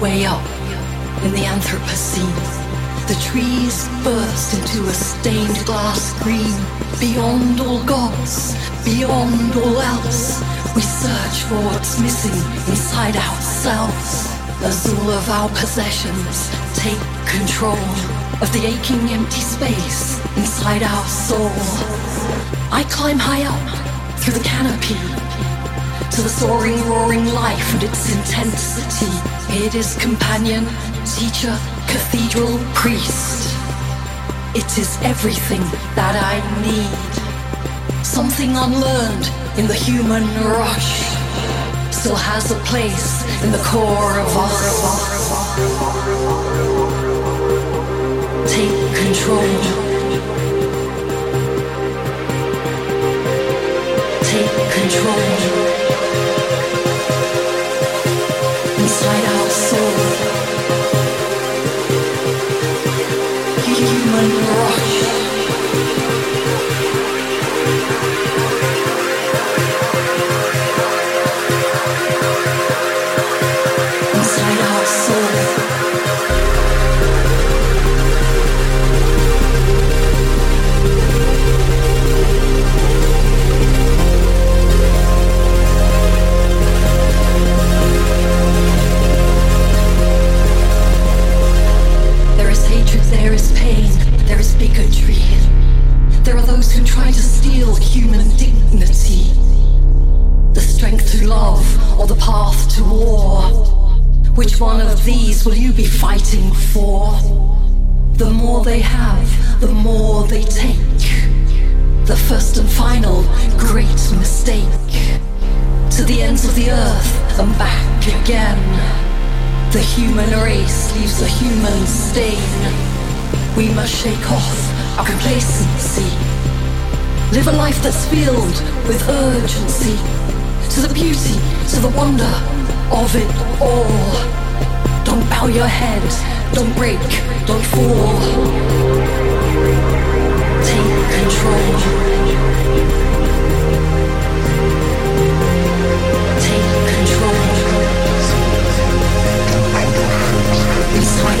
way, up in the Anthropocene. The trees burst into a stained glass green. Beyond all gods, beyond all else, we search for what's missing inside ourselves. As all of our possessions take control of the aching empty space inside our soul. I climb high up through the canopy to the soaring, roaring life and its intensity. It is companion, teacher, cathedral, priest. It is everything that I need. Something unlearned in the human rush still has a place in the core of us. Take control. Take control. Pain, there is bigotry. There are those who try to steal human dignity. The strength to love or the path to war. Which one of these will you be fighting for? The more they have, the more they take. The first and final great mistake. To the ends of the earth and back again. The human race leaves a human stain. We must shake off our complacency. Live a life that's filled with urgency. To the beauty, to the wonder of it all. Don't bow your head, don't break, don't fall. Take control. Take control. Inside.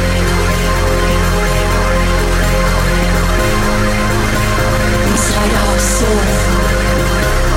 Inside our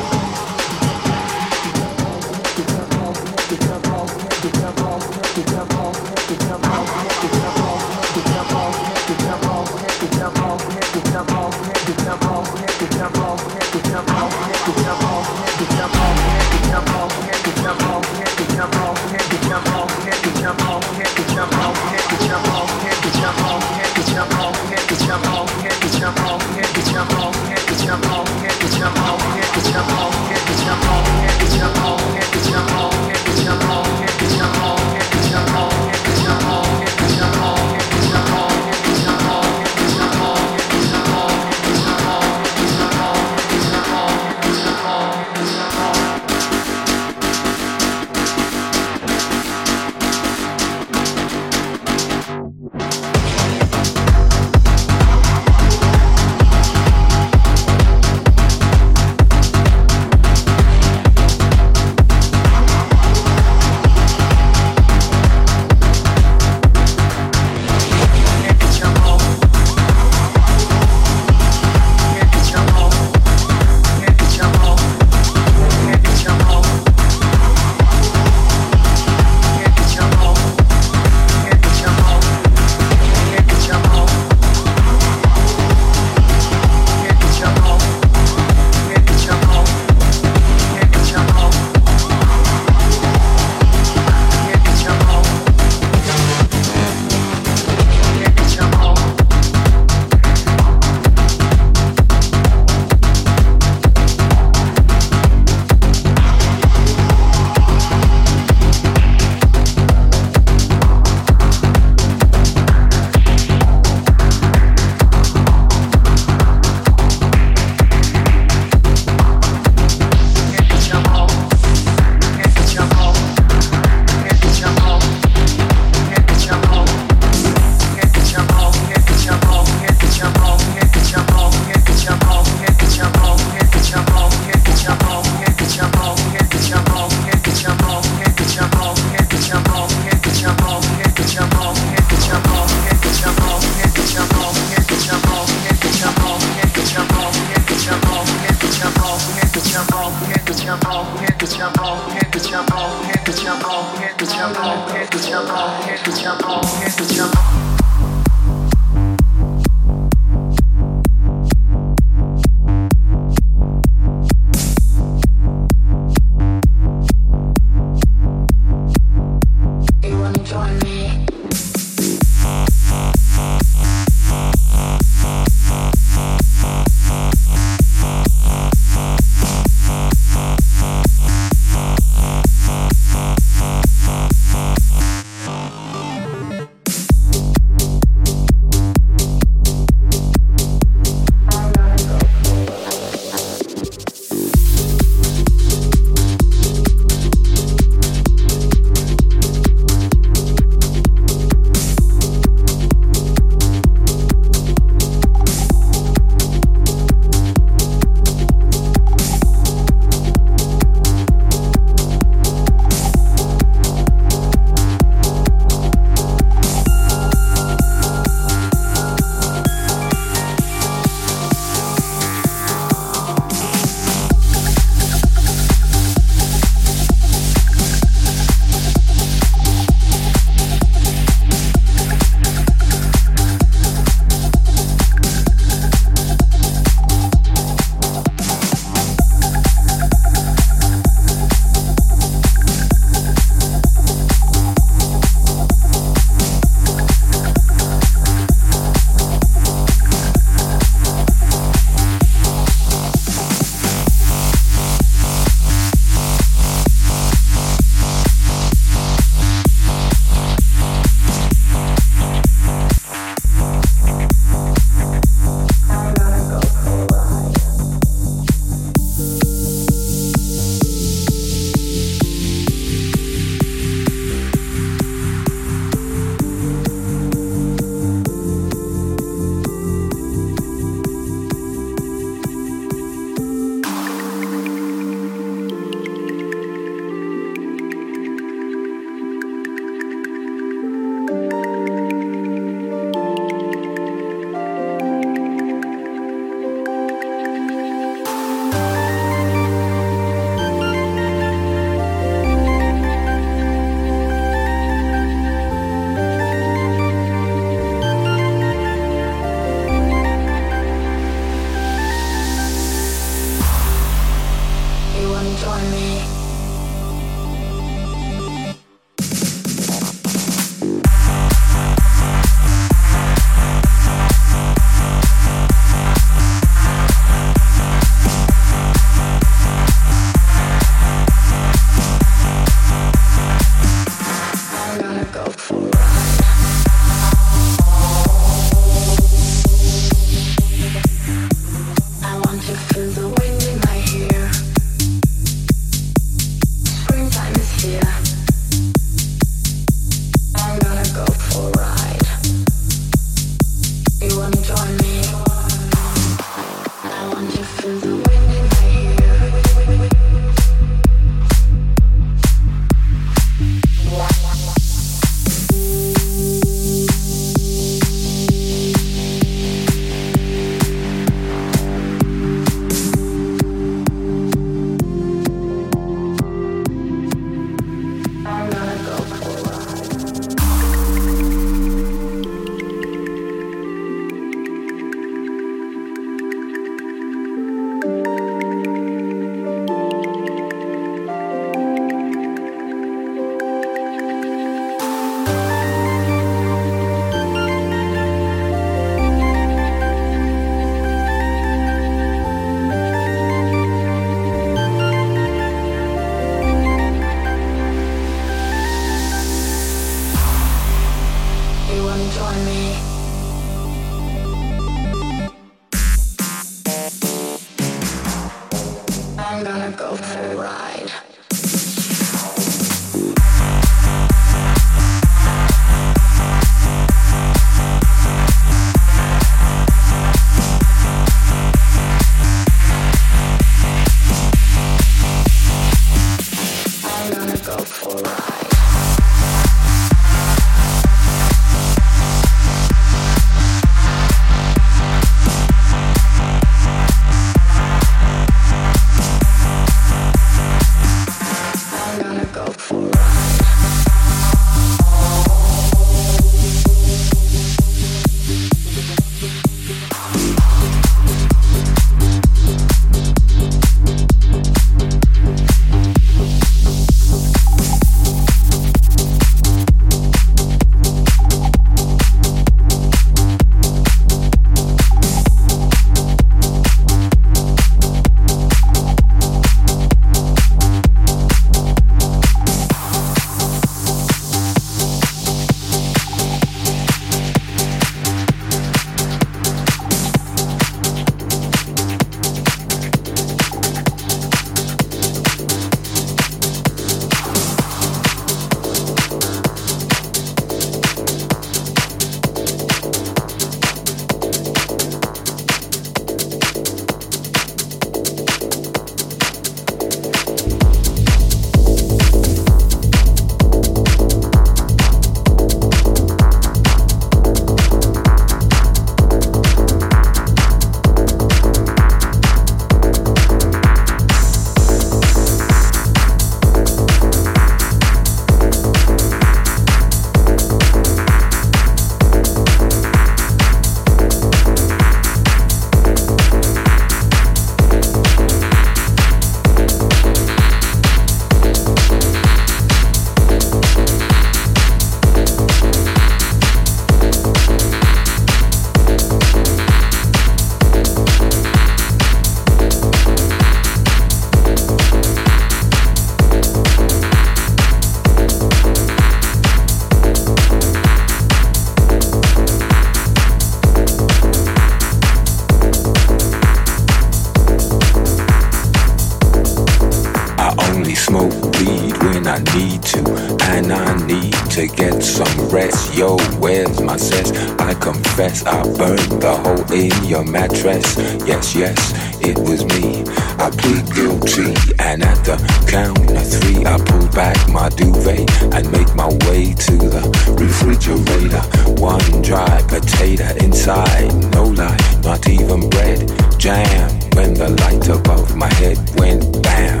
down at three, I pull back my duvet and make my way to the refrigerator. One dry potato inside, no life, not even bread. Jam when the light above my head went bam.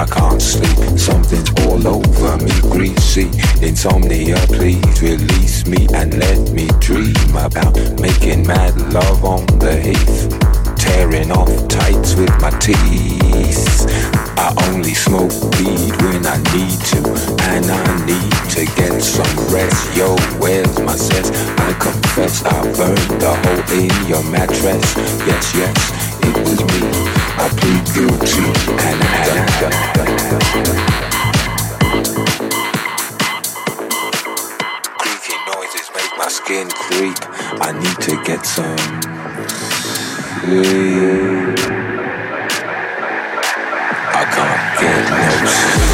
I can't sleep, something's all over me, greasy. Insomnia, please release me and let me dream about making mad love on the heath tearing off tights with my teeth. I only smoke weed when I need to, and I need to get some rest. Yo, where's my sense? I confess I burned the hole in your mattress. Yes, yes, it was me. I plead guilty, and I. And I, noises make my skin creep. I need to get some. I can't get no sleep.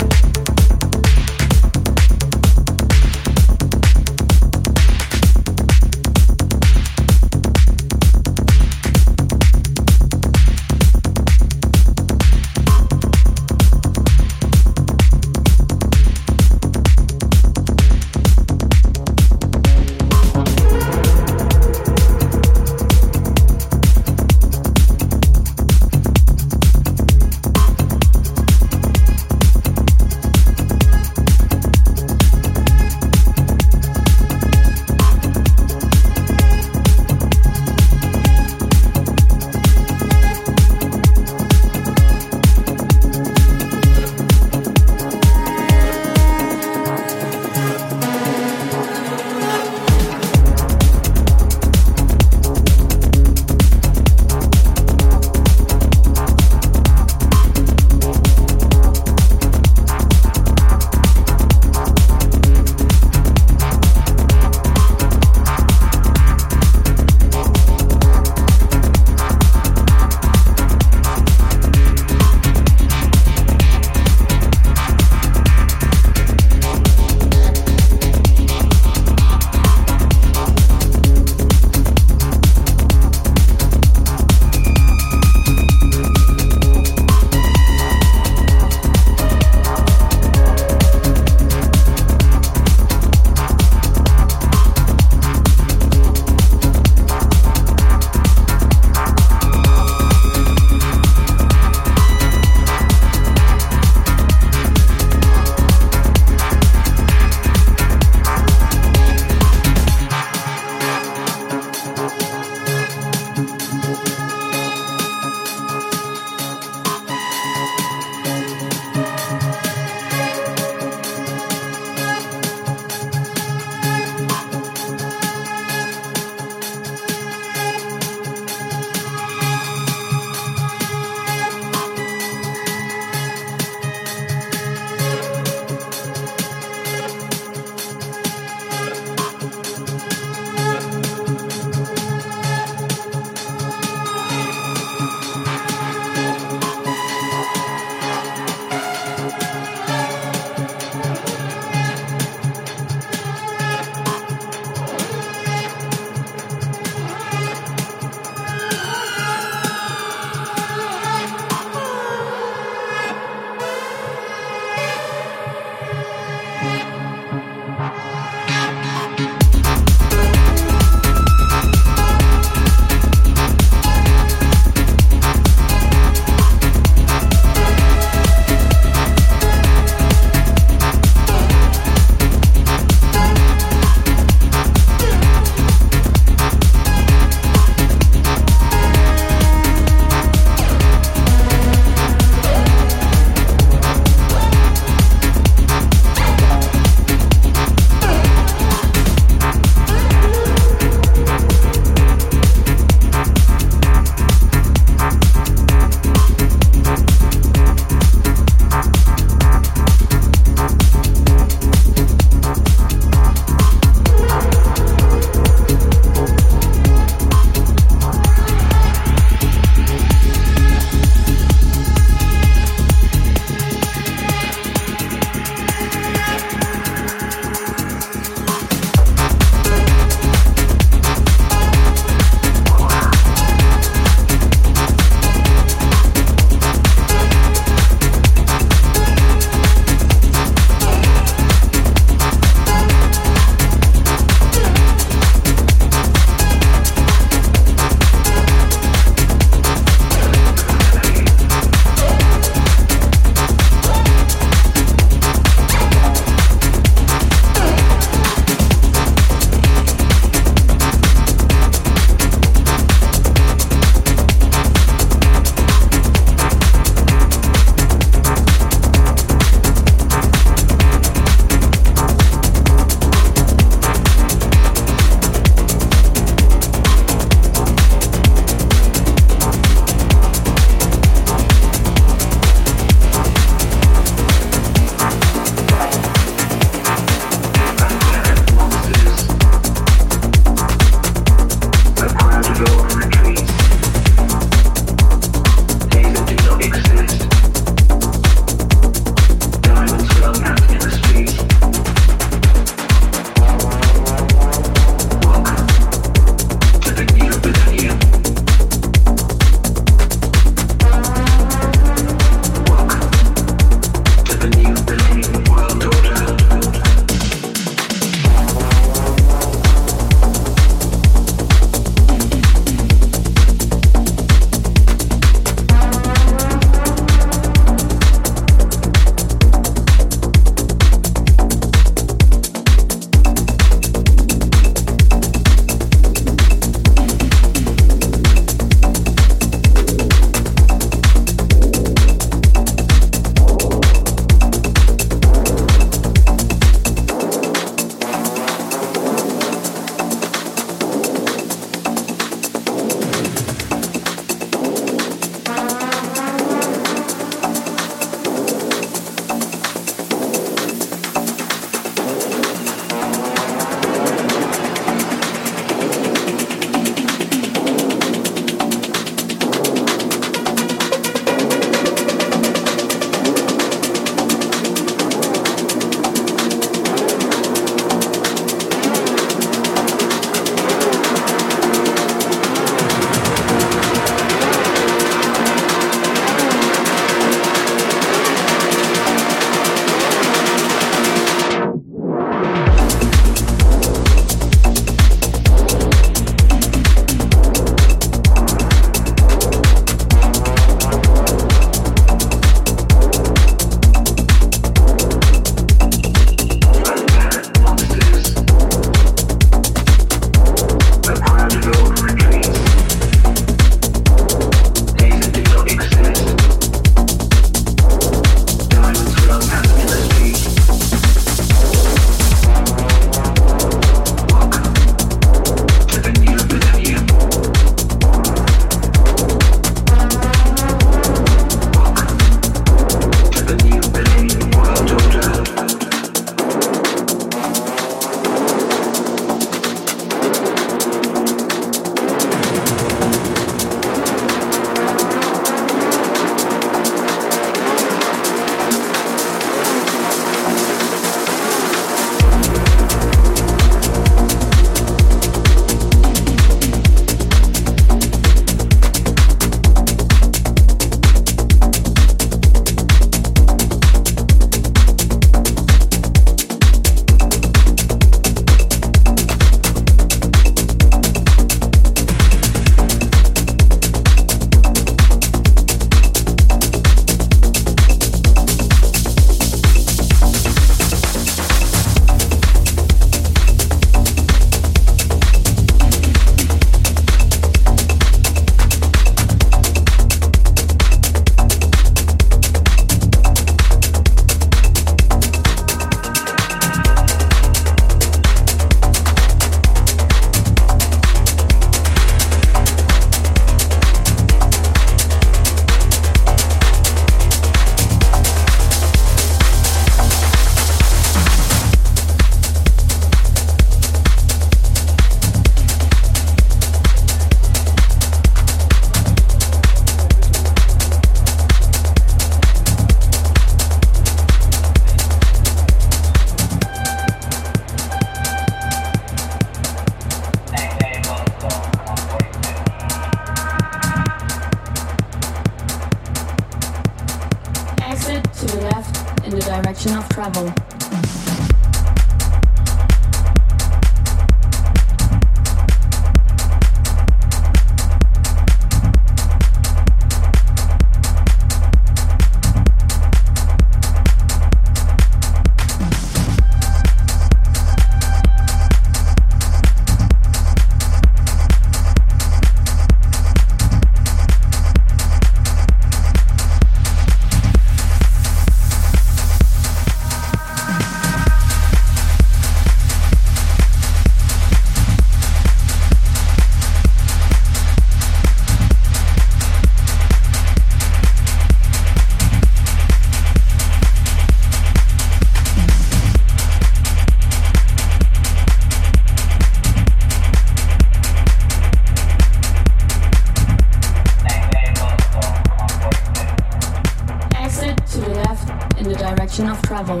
in the direction of travel,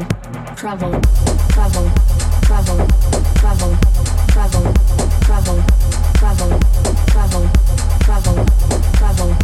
travel, travel, travel, travel, travel, travel, travel, travel, travel, travel, travel.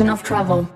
enough travel.